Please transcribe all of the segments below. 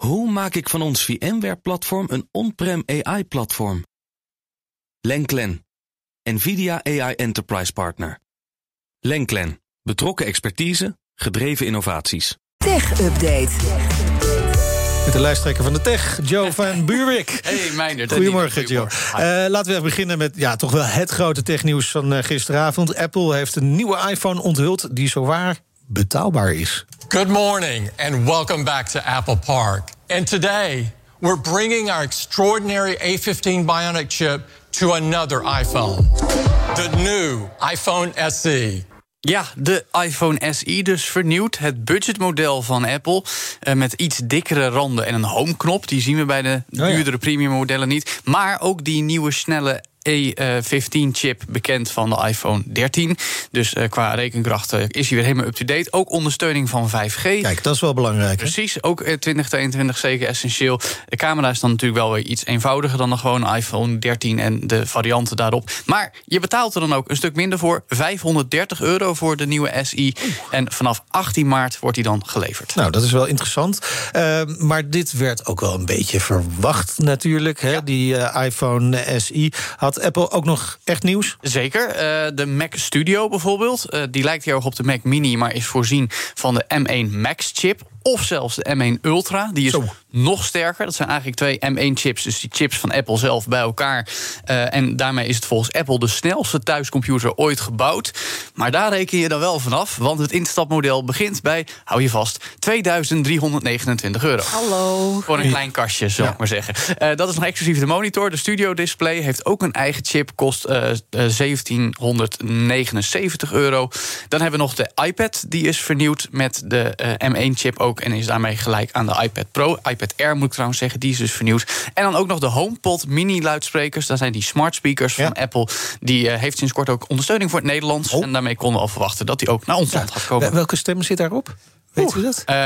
Hoe maak ik van ons VMware-platform een on-prem AI-platform? Lenklen, NVIDIA AI Enterprise Partner. Lenklen, betrokken expertise, gedreven innovaties. Tech Update. Met de lijsttrekker van de Tech, Joe van Buurik. Hey, Meijner. Goedemorgen, Joe. Uh, laten we even beginnen met ja, toch wel het grote technieuws van uh, gisteravond. Apple heeft een nieuwe iPhone onthuld die zowaar betaalbaar is. Good morning and welcome back to Apple Park. And today we're bringing our extraordinary A15 Bionic chip to another iPhone. The new iPhone SE. Ja, de iPhone SE dus vernieuwd. Het budgetmodel van Apple. Uh, met iets dikkere randen en een home-knop. Die zien we bij de duurdere oh ja. premium modellen niet. Maar ook die nieuwe snelle E15-chip bekend van de iPhone 13. Dus uh, qua rekenkracht uh, is hij weer helemaal up-to-date. Ook ondersteuning van 5G. Kijk, dat is wel belangrijk. Precies, ook 2022 zeker essentieel. De camera is dan natuurlijk wel weer iets eenvoudiger dan de gewone iPhone 13 en de varianten daarop. Maar je betaalt er dan ook een stuk minder voor. 530 euro voor de nieuwe SI. En vanaf 18 maart wordt die dan geleverd. Nou, dat is wel interessant. Uh, maar dit werd ook wel een beetje verwacht natuurlijk. Hè? Ja. Die iPhone SI had Apple ook nog echt nieuws? Zeker. Uh, de Mac Studio bijvoorbeeld. Uh, die lijkt heel erg op de Mac Mini, maar is voorzien van de M1 Max chip. Of zelfs de M1 Ultra. Die is Zo. nog sterker. Dat zijn eigenlijk twee M1-chips. Dus die chips van Apple zelf bij elkaar. Uh, en daarmee is het volgens Apple de snelste thuiscomputer ooit gebouwd. Maar daar reken je dan wel vanaf. Want het instapmodel begint bij, hou je vast, 2329 euro. Hallo. Voor een klein kastje, zou ja. ik maar zeggen. Uh, dat is nog exclusief de monitor. De Studio Display heeft ook een eigen chip. Kost uh, 1779 euro. Dan hebben we nog de iPad. Die is vernieuwd met de M1-chip ook. En is daarmee gelijk aan de iPad Pro. iPad Air moet ik trouwens zeggen, die is dus vernieuwd. En dan ook nog de HomePod mini-luidsprekers. Dat zijn die smart speakers ja. van Apple. Die uh, heeft sinds kort ook ondersteuning voor het Nederlands. Oh. En daarmee konden we al verwachten dat die ook naar ons land gaat komen. Welke stem zit daarop? Weet u dat? Uh,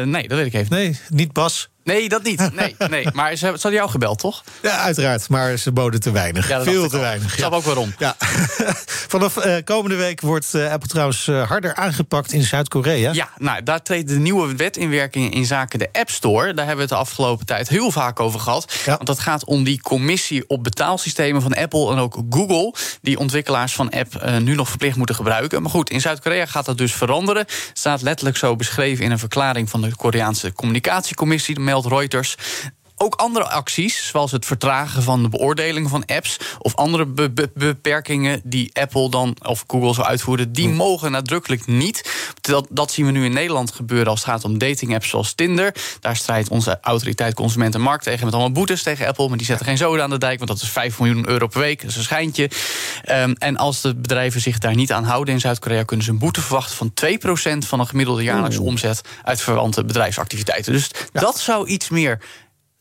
nee, dat weet ik even. Nee, niet Bas. Nee, dat niet. Nee, nee. Maar ze, ze hadden jou gebeld, toch? Ja, uiteraard. Maar ze boden te weinig. Ja, Veel te weinig. Ik snap ja. ook waarom. Ja. Vanaf uh, komende week wordt uh, Apple trouwens uh, harder aangepakt in Zuid-Korea. Ja, nou, daar treedt de nieuwe wet in werking in zaken de App Store. Daar hebben we het de afgelopen tijd heel vaak over gehad. Ja. Want dat gaat om die commissie op betaalsystemen van Apple en ook Google. Die ontwikkelaars van app nu nog verplicht moeten gebruiken. Maar goed, in Zuid-Korea gaat dat dus veranderen. Staat letterlijk zo beschreven in een verklaring van de Koreaanse communicatiecommissie meldt Reuters ook andere acties, zoals het vertragen van de beoordeling van apps of andere be be beperkingen die Apple dan of Google zou uitvoeren, die hm. mogen nadrukkelijk niet. Dat, dat, zien we nu in Nederland gebeuren als het gaat om dating-apps zoals Tinder. Daar strijdt onze autoriteit Consumentenmarkt tegen met allemaal boetes tegen Apple, maar die zetten geen zoden aan de dijk, want dat is 5 miljoen euro per week. Dat is een schijntje. Um, en als de bedrijven zich daar niet aan houden in Zuid-Korea, kunnen ze een boete verwachten van 2% van een gemiddelde jaarlijkse omzet uit verwante bedrijfsactiviteiten. Dus ja. dat zou iets meer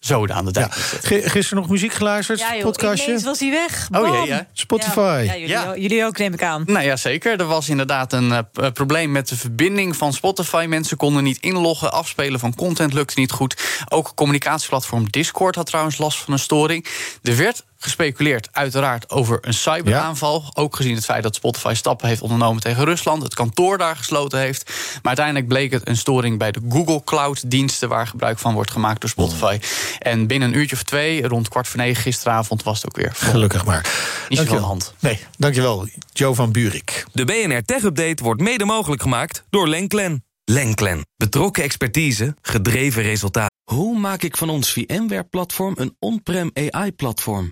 zo aan de dijk. Ja. Gisteren nog muziek geluisterd, ja, joh, podcastje. was hij weg. Bam. Oh jee, ja. Spotify. Ja, jullie, ja. jullie, ook, neem ik aan. Nou ja, zeker. Er was inderdaad een uh, probleem met de verbinding van Spotify. Mensen konden niet inloggen, afspelen van content lukte niet goed. Ook communicatieplatform Discord had trouwens last van een storing. Er werd gespeculeerd, uiteraard, over een cyberaanval. Ja. Ook gezien het feit dat Spotify stappen heeft ondernomen tegen Rusland. Het kantoor daar gesloten heeft. Maar uiteindelijk bleek het een storing bij de Google Cloud-diensten. waar gebruik van wordt gemaakt door Spotify. Oh. En binnen een uurtje of twee, rond kwart voor negen gisteravond, was het ook weer. Vol. Gelukkig maar. Niet aan de hand. Nee, dankjewel, Joe van Buurik. De BNR Tech Update wordt mede mogelijk gemaakt door Lenklen. Lenklen. Betrokken expertise, gedreven resultaten. Hoe maak ik van ons VMware-platform een on-prem AI-platform?